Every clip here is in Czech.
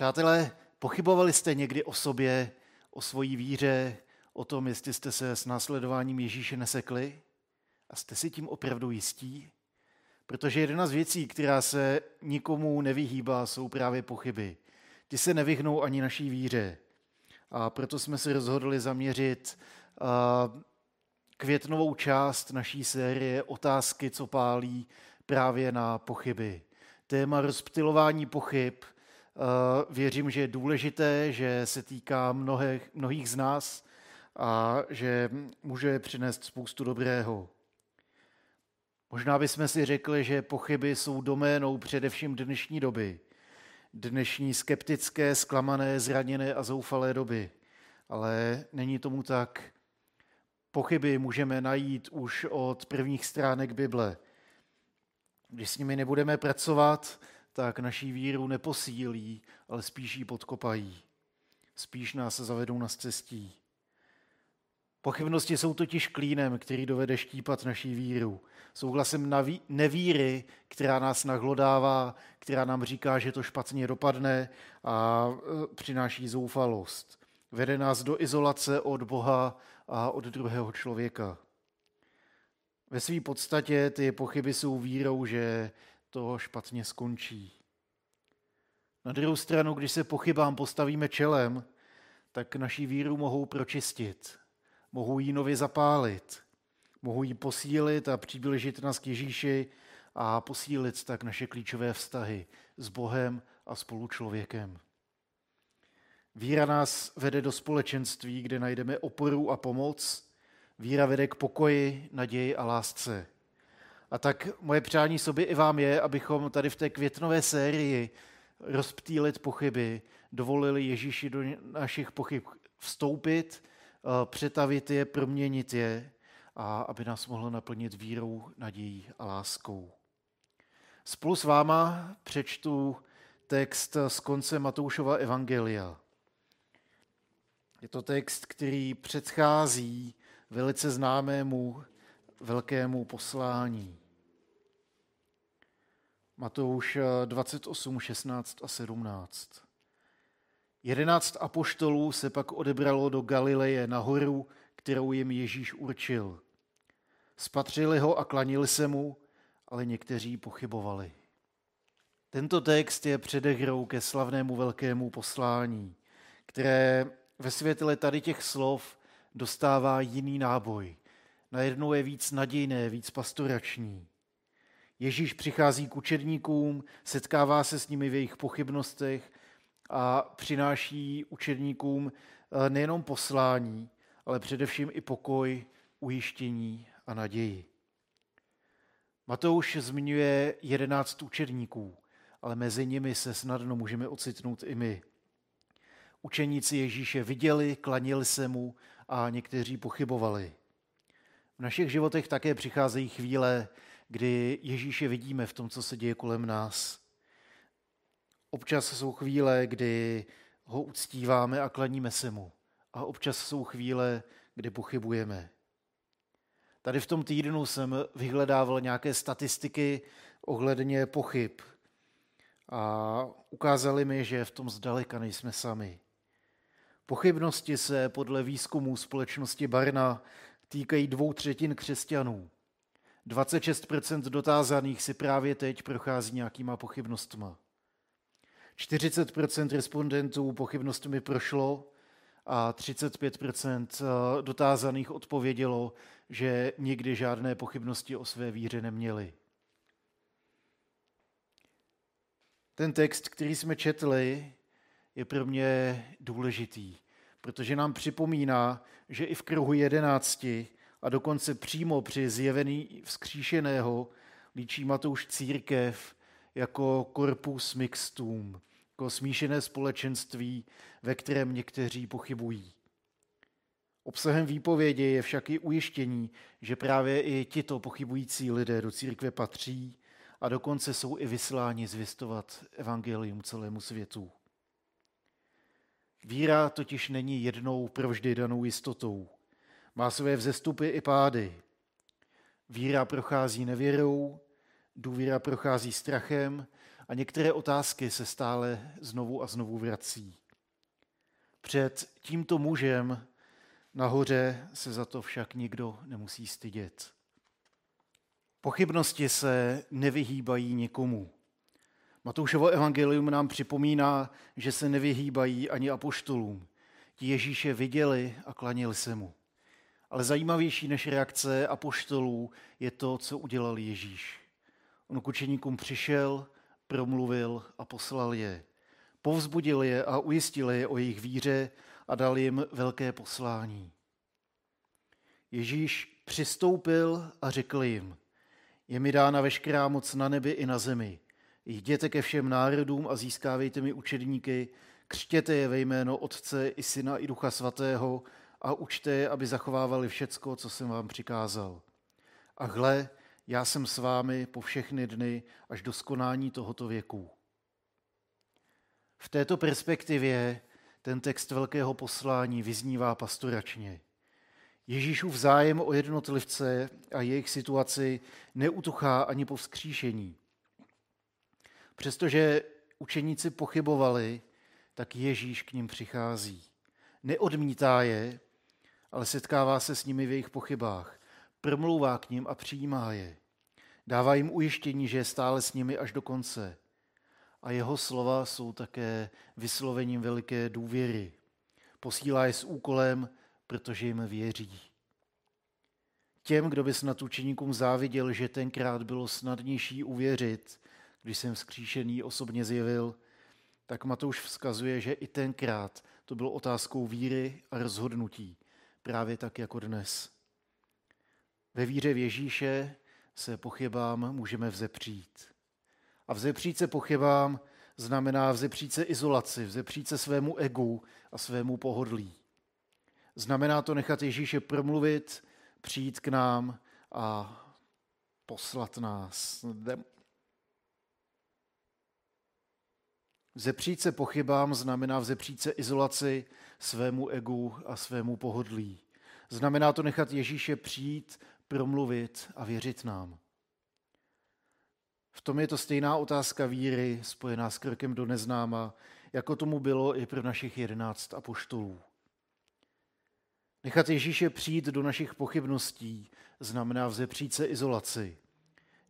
Přátelé, pochybovali jste někdy o sobě, o svojí víře, o tom, jestli jste se s následováním Ježíše nesekli? A jste si tím opravdu jistí? Protože jedna z věcí, která se nikomu nevyhýbá, jsou právě pochyby. Ty se nevyhnou ani naší víře. A proto jsme se rozhodli zaměřit květnovou část naší série Otázky, co pálí, právě na pochyby. Téma rozptilování pochyb věřím, že je důležité, že se týká mnohých, mnohých z nás a že může přinést spoustu dobrého. Možná bychom si řekli, že pochyby jsou doménou především dnešní doby, dnešní skeptické, zklamané, zraněné a zoufalé doby. Ale není tomu tak. Pochyby můžeme najít už od prvních stránek Bible. Když s nimi nebudeme pracovat, tak naší víru neposílí, ale spíš ji podkopají. Spíš nás zavedou na cestí. Pochybnosti jsou totiž klínem, který dovede štípat naší víru. Jsou hlasem nevíry, která nás nahlodává, která nám říká, že to špatně dopadne a e, přináší zoufalost. Vede nás do izolace od Boha a od druhého člověka. Ve své podstatě ty pochyby jsou vírou, že to špatně skončí. Na druhou stranu, když se pochybám postavíme čelem, tak naší víru mohou pročistit, mohou ji nově zapálit, mohou ji posílit a přiblížit nás k Ježíši a posílit tak naše klíčové vztahy s Bohem a spolu člověkem. Víra nás vede do společenství, kde najdeme oporu a pomoc. Víra vede k pokoji, naději a lásce. A tak moje přání sobě i vám je, abychom tady v té květnové sérii rozptýlit pochyby, dovolili Ježíši do našich pochyb vstoupit, eh, přetavit je, proměnit je a aby nás mohl naplnit vírou, nadějí a láskou. Spolu s váma přečtu text z konce Matoušova Evangelia. Je to text, který předchází velice známému velkému poslání. Matouš 28, 16 a 17. Jedenáct apoštolů se pak odebralo do Galileje nahoru, kterou jim Ježíš určil. Spatřili ho a klanili se mu, ale někteří pochybovali. Tento text je předehrou ke slavnému velkému poslání, které ve světle tady těch slov dostává jiný náboj. Najednou je víc nadějné, víc pastorační. Ježíš přichází k učedníkům, setkává se s nimi v jejich pochybnostech a přináší učedníkům eh, nejenom poslání, ale především i pokoj, ujištění a naději. Matouš zmiňuje jedenáct učedníků, ale mezi nimi se snadno můžeme ocitnout i my. Učeníci Ježíše viděli, klanili se mu a někteří pochybovali. V našich životech také přicházejí chvíle, kdy Ježíše vidíme v tom, co se děje kolem nás. Občas jsou chvíle, kdy ho uctíváme a klaníme se mu. A občas jsou chvíle, kdy pochybujeme. Tady v tom týdnu jsem vyhledával nějaké statistiky ohledně pochyb a ukázali mi, že v tom zdaleka nejsme sami. Pochybnosti se podle výzkumů společnosti Barna týkají dvou třetin křesťanů. 26% dotázaných si právě teď prochází nějakýma pochybnostma. 40% respondentů pochybnostmi prošlo a 35% eh, dotázaných odpovědělo, že nikdy žádné pochybnosti o své víře neměli. Ten text, který jsme četli, je pro mě důležitý, protože nám připomíná, že i v kruhu jedenácti a dokonce přímo při zjevení vzkříšeného líčí Matouš církev jako corpus mixtum, jako smíšené společenství, ve kterém někteří pochybují. Obsahem výpovědi je však i ujištění, že právě i tito pochybující lidé do církve patří a dokonce jsou i vysláni zvěstovat evangelium celému světu. Víra totiž není jednou provždy danou jistotou. Má své vzestupy i pády. Víra prochází nevěrou, Důvěra prochází strachem a některé otázky se stále znovu a znovu vrací. Před tímto mužem nahoře se za to však nikdo nemusí stydět. Pochybnosti se nevyhýbají nikomu. Matoušovo evangelium nám připomíná, že se nevyhýbají ani apoštolům. Ti Ježíše viděli a klanili se mu. Ale zajímavější než reakce apoštolů je to, co udělal Ježíš. On k učeníkům přišel, promluvil a poslal je. Povzbudil je a ujistil je o jejich víře a dal jim velké poslání. Ježíš přistoupil a řekl jim, je mi dána veškerá moc na nebi i na zemi. Jděte ke všem národům a získávejte mi učedníky, křtěte je ve jméno Otce i Syna i Ducha Svatého a učte je, aby zachovávali všecko, co jsem vám přikázal. A hle, já jsem s vámi po všechny dny až do skonání tohoto věku. V této perspektivě ten text velkého poslání vyznívá pastoračně. Ježíšův zájem o jednotlivce a jejich situaci neutuchá ani po vzkříšení. Přestože učeníci pochybovali, tak Ježíš k ním přichází. Neodmítá je, ale setkává se s nimi v jejich pochybách. Promlouvá k ním a přijímá je. Dává jim ujištění, že je stále s nimi až do konce. A jeho slova jsou také vyslovením veliké důvěry. Posílá je s úkolem, protože jim věří. Těm, kdo by snad učeníkům záviděl, že tenkrát bylo snadnější uvěřit, když jsem vzkříšený osobně zjevil, tak Matouš vzkazuje, že i tenkrát to bylo otázkou víry a rozhodnutí, právě tak jako dnes. Ve víře v Ježíše se pochybám můžeme vzepřít. A vzepřít se pochybám znamená vzepřít se izolaci, vzepřít se svému egu a svému pohodlí. Znamená to nechat Ježíše promluvit, přijít k nám a poslat nás. Vzepřít se pochybám znamená vzepřít se izolaci, svému egu a svému pohodlí. Znamená to nechat Ježíše přijít, promluvit a věřit nám. V tom je to stejná otázka víry, spojená s krokem do neznáma, jako tomu bylo i pro našich jedenáct apoštolů. Nechat Ježíše přijít do našich pochybností znamená vzepřít se izolaci.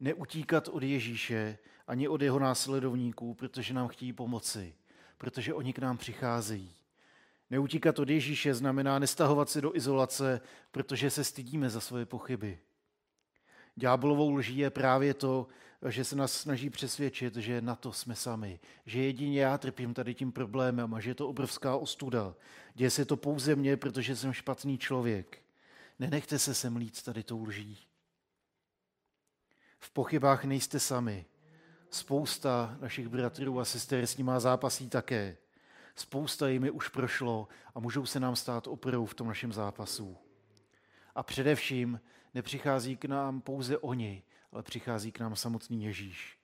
Neutíkat od Ježíše ani od jeho následovníků, protože nám chtějí pomoci, protože oni k nám přicházejí. Neutíkat od Ježíše znamená nestahovat se do izolace, protože se stydíme za svoje pochyby. Ďáblovou lží je právě to, že se nás snaží přesvědčit, že na to jsme sami, že jedině já trpím tady tím problémem a že je to obrovská ostuda. Děje se to pouze mně, protože jsem špatný člověk. Nenechte se semlít tady tou lží. V pochybách nejste sami. Spousta našich bratrů a sester s nima zápasí také. Spousta jimi už prošlo a můžou se nám stát oporou v tom našem zápasu. A především nepřichází k nám pouze oni, ale přichází k nám samotný Ježíš.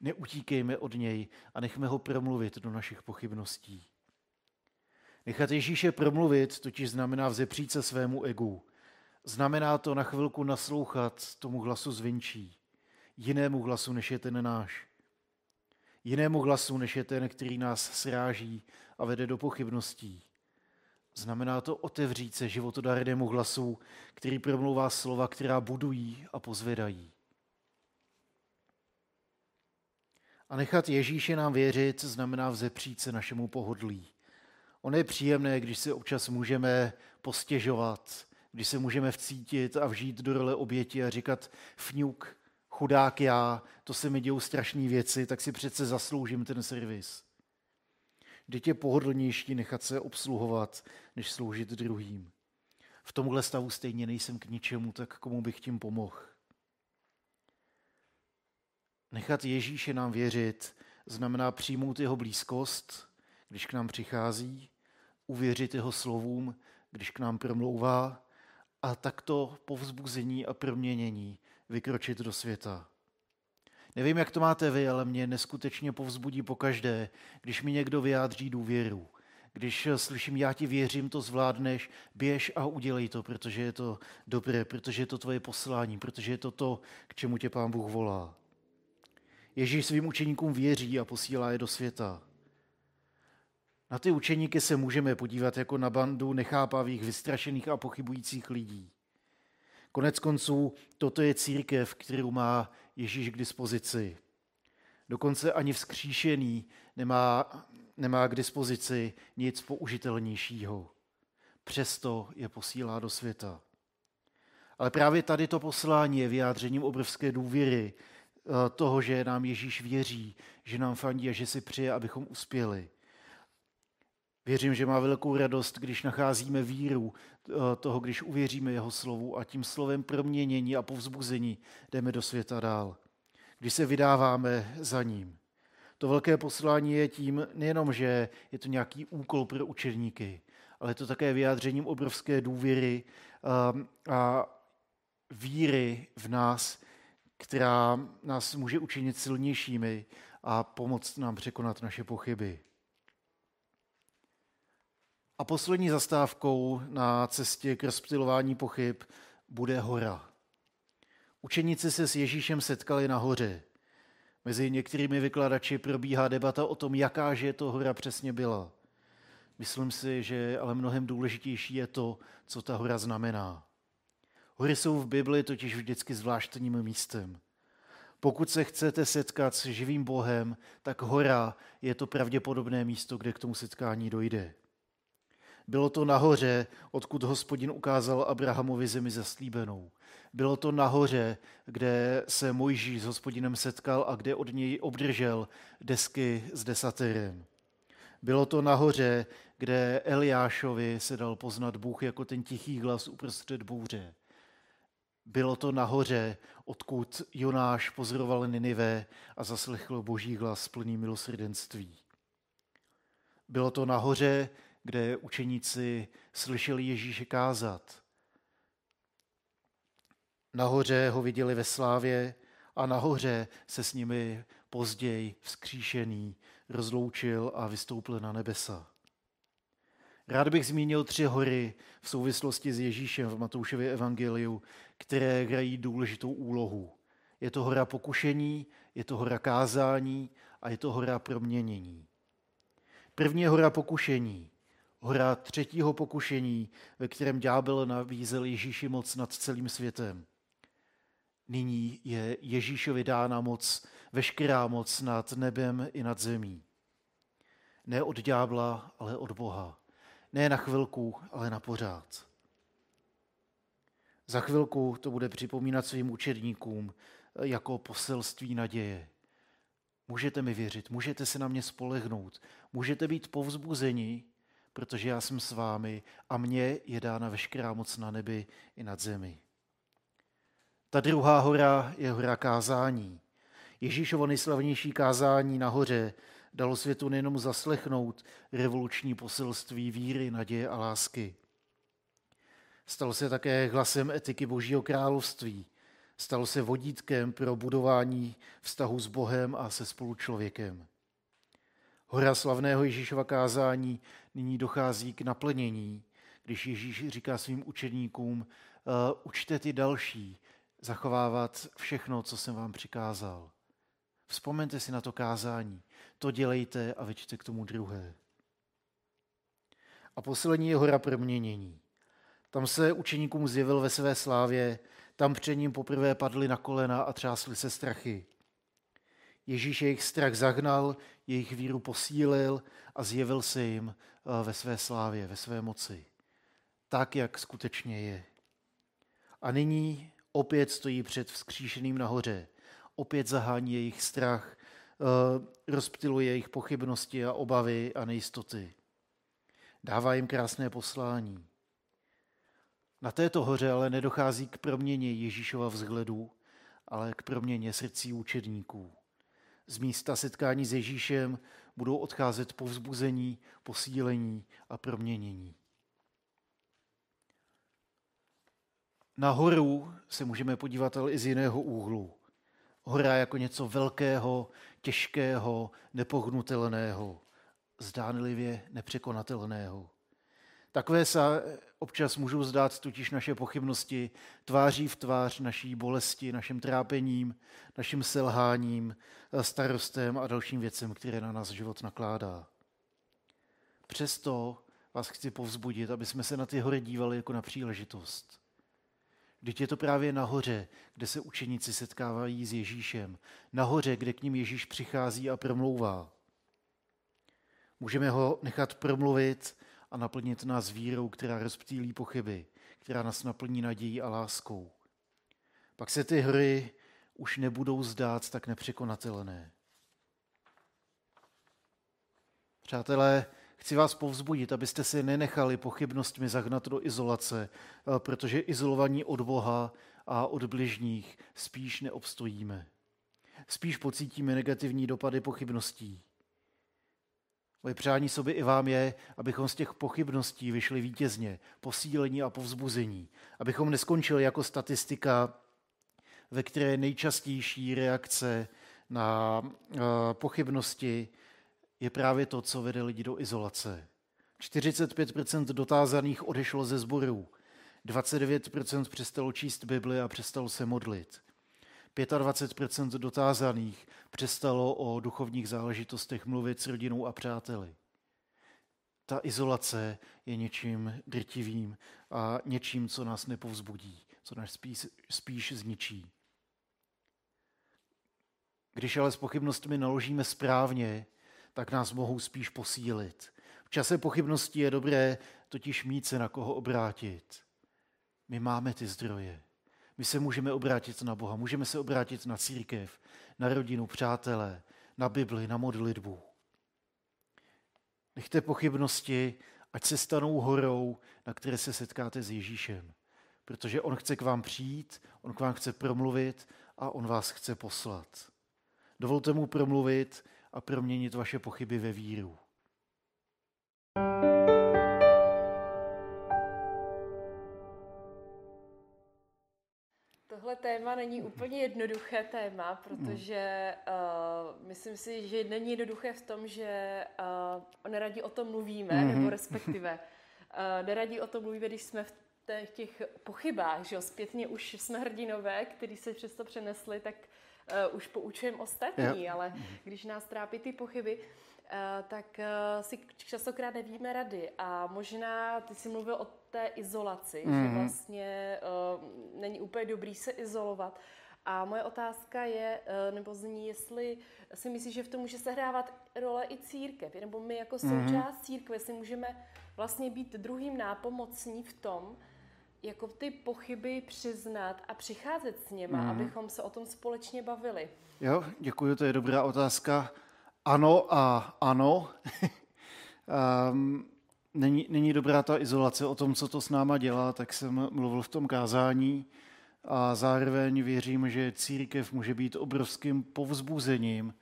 Neutíkejme od něj a nechme ho promluvit do našich pochybností. Nechat Ježíše promluvit totiž znamená vzepřít se svému egu. Znamená to na chvilku naslouchat tomu hlasu zvenčí, jinému hlasu, než je ten náš. Jinému hlasu, než je ten, který nás sráží a vede do pochybností. Znamená to otevřít se životodárnému hlasu, který promlouvá slova, která budují a pozvedají. A nechat Ježíše nám věřit znamená vzepřít se našemu pohodlí. Ono je příjemné, když si občas můžeme postěžovat, když se můžeme vcítit a vžít do role oběti a říkat fňuk, chudák já, to se mi dějou strašné věci, tak si přece zasloužím ten servis. Vždyť je pohodlnější nechat se obsluhovat, než sloužit druhým. V tomhle stavu stejně nejsem k ničemu, tak komu bych tím pomohl. Nechat Ježíše nám věřit znamená přijmout jeho blízkost, když k nám přichází, uvěřit jeho slovům, když k nám promlouvá a takto po vzbuzení a proměnění vykročit do světa. Nevím, jak to máte vy, ale mě neskutečně povzbudí pokaždé, když mi někdo vyjádří důvěru. Když slyším, já ti věřím, to zvládneš, běž a udělej to, protože je to dobré, protože je to tvoje poslání, protože je to to, k čemu tě Pán Bůh volá. Ježíš svým učeníkům věří a posílá je do světa. Na ty učeníky se můžeme podívat jako na bandu nechápavých, vystrašených a pochybujících lidí. Konec konců, toto je církev, kterou má Ježíš k dispozici. Dokonce ani vzkříšený nemá, nemá k dispozici nic použitelnějšího. Přesto je posílá do světa. Ale právě tady to poslání je vyjádřením obrovské důvěry eh, toho, že nám Ježíš věří, že nám fandí a že si přeje, abychom uspěli. Věřím, že má velkou radost, když nacházíme víru toho, když uvěříme jeho slovu a tím slovem proměnění a povzbuzení jdeme do světa dál. Když se vydáváme za ním. To velké poslání je tím nejenom, že je to nějaký úkol pro učedníky, ale je to také vyjádřením obrovské důvěry ehm, a víry v nás, která nás může učinit silnějšími a pomoct nám překonat naše pochyby. A poslední zastávkou na cestě k rozptilování pochyb bude hora. Učeníci se s Ježíšem setkali na hoře. Mezi některými vykladači probíhá debata o tom, jaká že to hora přesně byla. Myslím si, že ale mnohem důležitější je to, co ta hora znamená. Hory jsou v Bibli totiž vždycky zvláštním místem. Pokud se chcete setkat s živým Bohem, tak hora je to pravděpodobné místo, kde k tomu setkání dojde. Bylo to nahoře, odkud hospodin ukázal Abrahamovi zemi zaslíbenou. Bylo to nahoře, kde se Mojžíš s hospodinem setkal a kde od něj obdržel desky s desatyrem. Bylo to nahoře, kde Eliášovi se dal poznat Bůh jako ten tichý hlas uprostřed bouře. Bylo to nahoře, odkud Jonáš pozoroval Ninive a zaslechl boží hlas plný milosrdenství. Bylo to nahoře, kde učeníci slyšeli Ježíše kázat. Nahoře ho viděli ve slávě a nahoře se s nimi později vzkříšený rozloučil a vystoupil na nebesa. Rád bych zmínil tři hory v souvislosti s Ježíšem v Matoušově evangeliu, které hrají důležitou úlohu. Je to hora pokušení, je to hora kázání a je to hora proměnění. První je hora pokušení hora třetího pokušení, ve kterém ďábel navízel Ježíši moc nad celým světem. Nyní je Ježíšovi dána moc, veškerá moc nad nebem i nad zemí. Ne od ďábla, ale od Boha. Ne na chvilku, ale na pořád. Za chvilku to bude připomínat svým učedníkům jako poselství naděje. Můžete mi věřit, můžete se na mě spolehnout, můžete být povzbuzeni, protože já jsem s vámi a mně je dána veškerá moc na nebi i nad zemi. Ta druhá hora je hora kázání. Ježíšovo nejslavnější kázání nahoře dalo světu nejenom zaslechnout revoluční poselství víry, naděje a lásky. Stalo se také hlasem etiky Božího království. Stalo se vodítkem pro budování vztahu s Bohem a se spolučlověkem. Hora slavného Ježíšova kázání nyní dochází k naplnění, když Ježíš říká svým učedníkům, uh, učte ty další zachovávat všechno, co jsem vám přikázal. Vzpomeňte si na to kázání. To dělejte a vyčte k tomu druhé. A poslední je hora proměnění. Tam se učeníkům zjevil ve své slávě, tam před ním poprvé padli na kolena a třásli se strachy. Ježíš jejich strach zahnal, jejich víru posílil a zjevil se jim eh, ve své slávě, ve své moci. Tak, jak skutečně je. A nyní opět stojí před vzkříšeným nahoře. Opět zahání jejich strach, eh, rozptiluje jejich pochybnosti a obavy a nejistoty. Dává jim krásné poslání. Na této hoře ale nedochází k proměně Ježíšova vzhledu, ale k proměně srdcí učedníků. Z místa setkání s Ježíšem budou odcházet povzbuzení, posílení a proměnění. Na horu se můžeme podívat ale i z jiného úhlu. Hora jako něco velkého, těžkého, nepohnutelného, zdánlivě nepřekonatelného. Takové se občas můžou zdát totiž naše pochybnosti tváří v tvář naší bolesti, našim trápením, naším selháním, starostem a dalším věcem, které na nás život nakládá. Přesto vás chci povzbudit, aby jsme se na ty hory dívali jako na příležitost. Vždyť je to právě nahoře, kde se učeníci setkávají s Ježíšem. Nahoře, kde k ním Ježíš přichází a promlouvá. Můžeme ho nechat promluvit a naplnit nás vírou, která rozptýlí pochyby, která nás naplní nadějí a láskou. Pak se ty hry už nebudou zdát tak nepřekonatelné. Přátelé, chci vás povzbudit, abyste si nenechali pochybnostmi zahnat do izolace, eh, protože izolovaní od Boha a od bližních spíš neobstojíme. Spíš pocítíme negativní dopady pochybností. Moje přání sobě i vám je, abychom z těch pochybností vyšli vítězně, posílení a povzbuzení. Abychom neskončili jako statistika, ve které nejčastější reakce na uh, pochybnosti je právě to, co vede lidi do izolace. 45% dotázaných odešlo ze sborů, 29% přestalo číst Bibli a přestalo se modlit. 25% dotázaných přestalo o duchovních záležitostech mluvit s rodinou a přáteli. Ta izolace je něčím drtivým a něčím, co nás nepovzbudí, co nás spíš, spíš zničí. Když ale s pochybnostmi naložíme správně, tak nás mohou spíš posílit. V čase pochybností je dobré totiž mít se na koho obrátit. My máme ty zdroje. My se můžeme obrátit na Boha, můžeme se obrátit na církev, na rodinu, přátelé, na Bibli, na modlitbu. Nechte pochybnosti, ať se stanou horou, na které se setkáte s Ježíšem. Protože on chce k vám přijít, on k vám chce promluvit a on vás chce poslat. Dovolte mu promluvit a proměnit vaše pochyby ve víru. Tohle téma není úplně jednoduché téma, protože uh, myslím si, že není jednoduché v tom, že uh, neradí o tom mluvíme, mm-hmm. nebo respektive uh, neradí o tom mluvíme, když jsme v těch, těch pochybách, že jo, zpětně už jsme hrdinové, kteří se přesto přenesli, tak uh, už poučujeme ostatní, yep. ale když nás trápí ty pochyby, Uh, tak uh, si častokrát nevíme rady a možná ty jsi mluvil o té izolaci, mm-hmm. že mhm. vlastně uh, není úplně dobrý se izolovat. A moje otázka je, uh, nebo zní, jestli si myslíš, že v tom může sehrávat role i církev, nebo my jako mhm. součást mm-hmm. církve si můžeme vlastně být druhým nápomocní v tom, jako ty pochyby přiznat a přicházet s něma, mm. abychom se o tom společně bavili? Jo, děkuji, to je dobrá otázka. Ano a ano. um, není, není dobrá ta izolace o tom, co to s náma dělá, tak jsem mluvil v tom kázání a zároveň věřím, že církev může být obrovským povzbuzením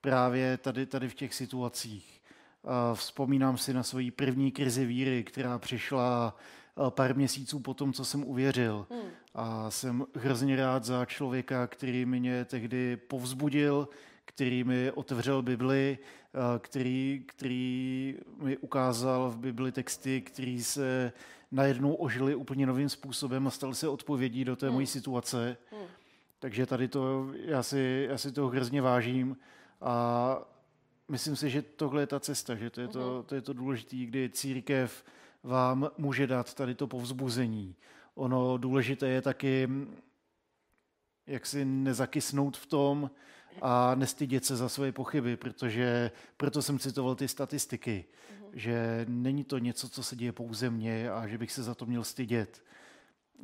právě tady, tady v těch situacích. Vzpomínám si na svoji první krizi víry, která přišla pár měsíců po tom, co jsem uvěřil. Hmm. A jsem hrozně rád za člověka, který mě tehdy povzbudil, který mi otevřel Bibli, který, který mi ukázal v Bibli texty, který se najednou ožili úplně novým způsobem a stal se odpovědí do té hmm. mojí situace. Hmm. Takže tady to, já si, já si to hrozně vážím a myslím si, že tohle je ta cesta, že to je to, hmm. to, je to důležité, kdy církev vám může dát tady to povzbuzení. Ono důležité je taky, jak si nezakysnout v tom a nestydět se za svoje pochyby, protože proto jsem citoval ty statistiky, mm-hmm. že není to něco, co se děje pouze mně a že bych se za to měl stydět.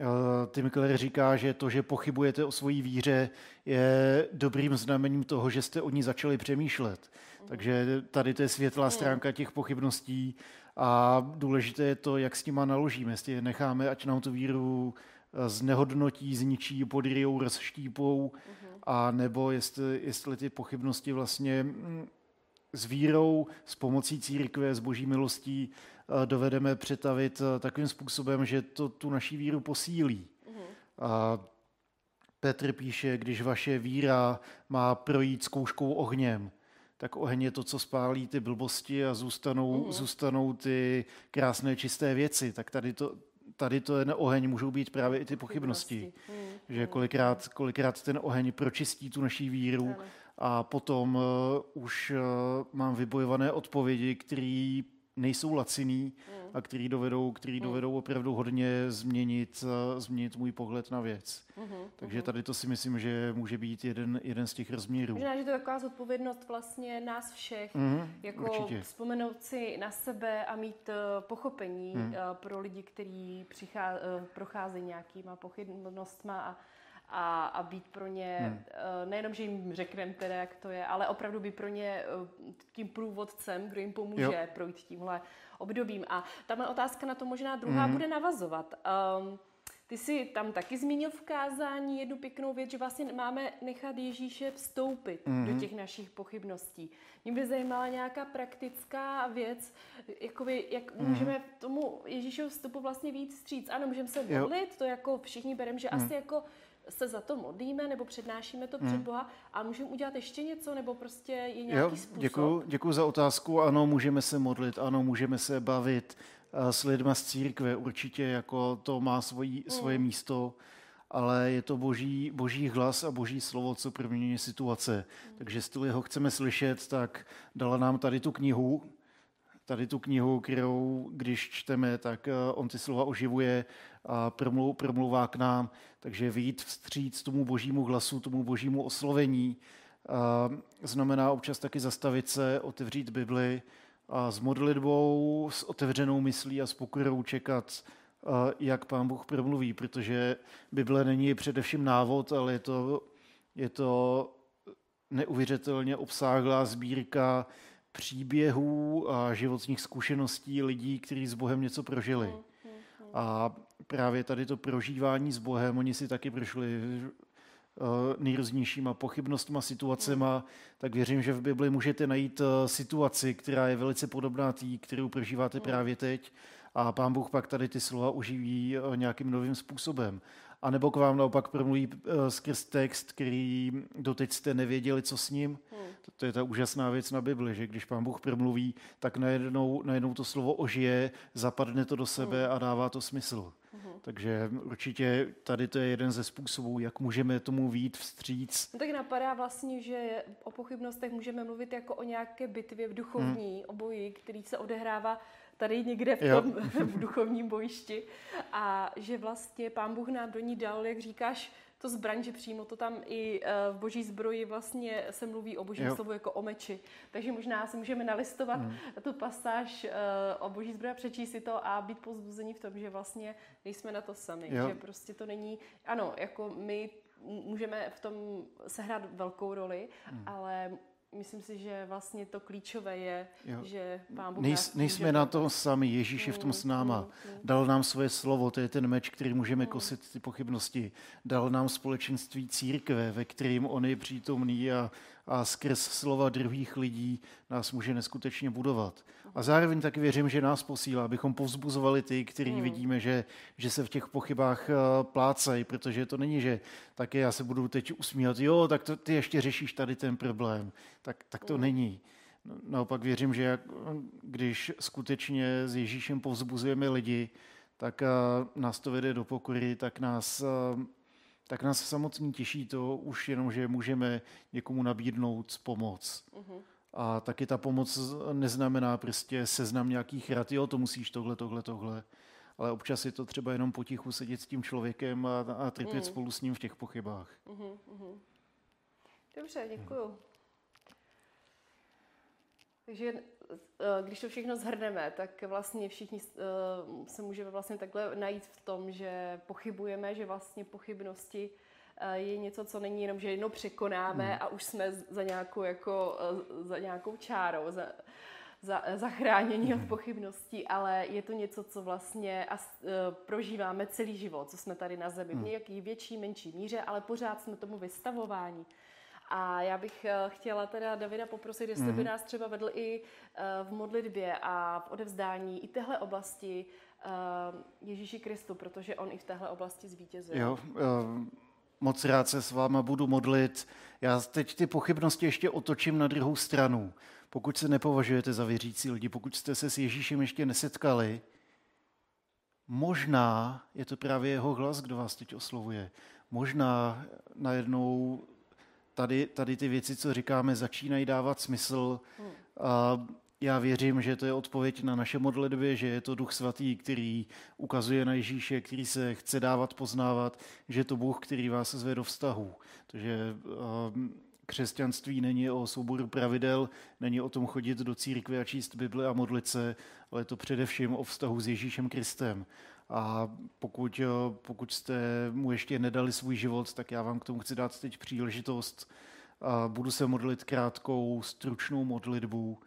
Eh, Tim Keller říká, že to, že pochybujete o svojí víře, je dobrým znamením toho, že jste o ní začali přemýšlet. Mhm. Takže tady to je světlá mhm. stránka těch pochybností a důležité je to, jak s nima naložíme. Jestli je necháme, ať nám tu víru znehodnotí, zničí, podryjou, rozštípou, uh-huh. a nebo jestli, jestli ty pochybnosti vlastně mm, s vírou, s pomocí církve, s boží milostí eh, dovedeme přetavit eh, takovým způsobem, že to tu naší víru posílí. Uh-huh. A Petr píše, když vaše víra má projít zkouškou ohněm, tak oheň je to, co spálí ty blbosti a zůstanou, mm. zůstanou ty krásné čisté věci. Tak tady to, tady to je na oheň, můžou být právě i ty pochybnosti. pochybnosti. Mm. Že kolikrát, kolikrát ten oheň pročistí tu naší víru ano. a potom uh, už uh, mám vybojované odpovědi, které nejsou laciný mm. a který dovedou, který mm. dovedou opravdu hodně změnit, uh, změnit můj pohled na věc. Mm-hmm. Takže mm-hmm. tady to si myslím, že může být jeden, jeden z těch rozměrů. Možná, že to je taková zodpovědnost vlastně nás všech, mm, jako určitě. vzpomenout si na sebe a mít uh, pochopení mm. uh, pro lidi, kteří přichá, uh, procházejí nějakýma pochybnostma a a, a být pro ně, hmm. Eh, nejenom, že jim řekneme teda, jak to je, ale opravdu být pro ně eh, tím průvodcem, kdo jim pomůže jo. projít tímhle obdobím. A tam otázka na to možná druhá hmm. bude navazovat. Um, ty jsi tam taky zmínil v kázání jednu pěknou věc, že vlastně máme nechat Ježíše vstoupit mm-hmm. do těch našich pochybností. Mě by zajímala nějaká praktická věc, jakoby, jak mm-hmm. můžeme tomu Ježíšovu vstupu vlastně víc stříc. Ano, můžeme se modlit, to jako všichni bereme, že mm. asi jako se za to modlíme nebo přednášíme to před hmm. Boha a můžeme udělat ještě něco nebo prostě je nějaký jo, způsob? Děkuji, děkuji za otázku. Ano, můžeme se modlit, ano, můžeme se bavit uh, s lidma z církve. Určitě jako to má svojí, hmm. svoje místo, ale je to boží, boží hlas a boží slovo, co proměňuje situace. Hmm. Takže jestli ho chceme slyšet, tak dala nám tady tu knihu, tady tu knihu, kterou když čteme, tak uh, on ty slova oživuje a promlouvá k nám. Takže vyjít vstříc tomu božímu hlasu, tomu božímu oslovení, znamená občas taky zastavit se, otevřít Bibli a s modlitbou, s otevřenou myslí a s pokorou čekat, jak pán Bůh promluví, protože Bible není především návod, ale je to, je to neuvěřitelně obsáhlá sbírka příběhů a životních zkušeností lidí, kteří s Bohem něco prožili. A právě tady to prožívání s Bohem, oni si taky prošli uh, nejrůznějšíma pochybnostma, situacema, tak věřím, že v Bibli můžete najít uh, situaci, která je velice podobná té, kterou prožíváte právě teď a pán Bůh pak tady ty slova uživí uh, nějakým novým způsobem. A nebo k vám naopak promluví skrz text, který doteď jste nevěděli, co s ním. Hmm. To, to je ta úžasná věc na Bibli, že když pán Bůh promluví, tak najednou, najednou to slovo ožije, zapadne to do sebe hmm. a dává to smysl. Takže určitě tady to je jeden ze způsobů, jak můžeme tomu vít vstříc. No tak napadá vlastně, že o pochybnostech můžeme mluvit jako o nějaké bitvě v duchovní hmm. oboji, který se odehrává tady někde v tom v duchovním bojišti a že vlastně pán Bůh nám do ní dal, jak říkáš, to zbraň, že přímo to tam i eh, v boží zbroji vlastně se mluví o božím jo. slovu jako o meči. Takže možná si můžeme nalistovat hmm. tu pasáž eh, o boží zbroji, přečíst si to a být pozbuzení v tom, že vlastně nejsme na to sami. Jo. Že prostě to není, ano, jako my můžeme v tom sehrát velkou roli, hmm. ale myslím si, že vlastně to klíčové je, jo. že Pán Bůh Nejs, Nejsme na to sami, Ježíš je v tom s náma. Mm, mm. Dal nám svoje slovo, to je ten meč, který můžeme kosit ty pochybnosti. Dal nám společenství církve, ve kterým on je přítomný a, a skrz slova druhých lidí nás může neskutečně budovat. A zároveň taky věřím, že nás posílá, abychom povzbuzovali ty, který hmm. vidíme, že, že se v těch pochybách uh, plácají, protože to není, že také já se budu teď usmívat, jo, tak to, ty ještě řešíš tady ten problém. Tak, tak to hmm. není. No, naopak věřím, že jak, když skutečně s Ježíšem povzbuzujeme lidi, tak uh, nás to vede do pokory, tak nás, uh, tak nás samotný těší to už jenom, že můžeme někomu nabídnout pomoc. Uh-huh. A taky ta pomoc neznamená prostě seznam nějakých rad, jo, to musíš tohle, tohle, tohle. Ale občas je to třeba jenom potichu sedět s tím člověkem a, a trpět mm. spolu s ním v těch pochybách. Mm-hmm, mm-hmm. Dobře, děkuju. Mm. Takže když to všechno zhrneme, tak vlastně všichni eh, se můžeme vlastně takhle najít v tom, že pochybujeme, že vlastně pochybnosti je něco, co není jenom, že jednou překonáme hmm. a už jsme za nějakou, jako, za nějakou čárou, za, za, zachránění od hmm. pochybností, ale je to něco, co vlastně a, uh, prožíváme celý život, co jsme tady na zemi, v hmm. nějaký větší, menší míře, ale pořád jsme tomu vystavováni. A já bych uh, chtěla teda Davida poprosit, jestli mm. by nás třeba vedl i uh, v modlitbě a v odevzdání i téhle oblasti Ježíši Kristu, protože on i v téhle oblasti zvítězuje. Jo, moc rád se s váma budu modlit. Já teď ty pochybnosti ještě otočím na druhou stranu. Pokud se nepovažujete za věřící lidi, pokud jste se s Ježíšem ještě nesetkali, možná je to právě jeho hlas, kdo vás teď oslovuje. Možná najednou tady, tady ty věci, co říkáme, začínají dávat smysl. Hmm. A já věřím, že to je odpověď na naše modlitby, že je to Duch Svatý, který ukazuje na Ježíše, který se chce dávat poznávat, že je to Bůh, který vás zve do vztahu. Takže um, křesťanství není o souboru pravidel, není o tom chodit do církve a číst Bibli a modlit se, ale je to především o vztahu s Ježíšem Kristem. A pokud, pokud jste mu ještě nedali svůj život, tak já vám k tomu chci dát teď příležitost. A budu se modlit krátkou, stručnou modlitbu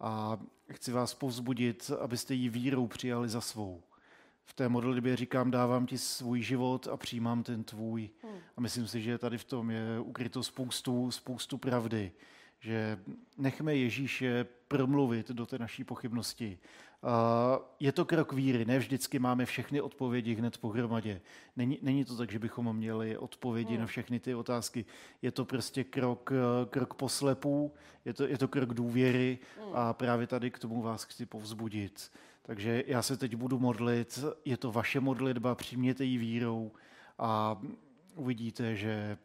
a chci vás povzbudit, abyste ji vírou přijali za svou. V té modlitbě říkám, dávám ti svůj život a přijímám ten tvůj. Hmm. A myslím si, že tady v tom je ukryto spoustu, spoustu pravdy že nechme Ježíše promluvit do té naší pochybnosti. Je to krok víry, ne vždycky máme všechny odpovědi hned pohromadě. Není, není to tak, že bychom měli odpovědi hmm. na všechny ty otázky. Je to prostě krok, krok poslepů, je to, je to krok důvěry hmm. a právě tady k tomu vás chci povzbudit. Takže já se teď budu modlit, je to vaše modlitba, přijměte ji vírou a uvidíte, že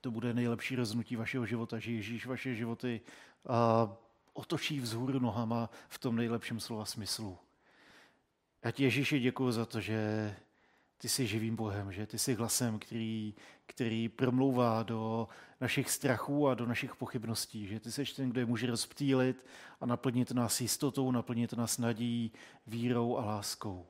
to bude nejlepší rozhodnutí vašeho života, že Ježíš vaše životy a, otočí vzhůru nohama v tom nejlepším slova smyslu. Já ti Ježíši děkuji za to, že ty jsi živým Bohem, že ty jsi hlasem, který, který promlouvá do našich strachů a do našich pochybností, že ty jsi ten, kdo je může rozptýlit a naplnit nás jistotou, naplnit nás nadějí, vírou a láskou.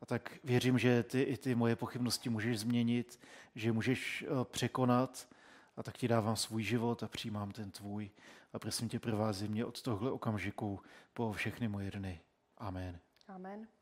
A tak věřím, že ty i ty moje pochybnosti můžeš změnit, že můžeš eh, překonat a tak ti dávám svůj život a přijímám ten tvůj. A prosím tě, provází mě od tohle okamžiku po všechny moje dny. Amen. Amen.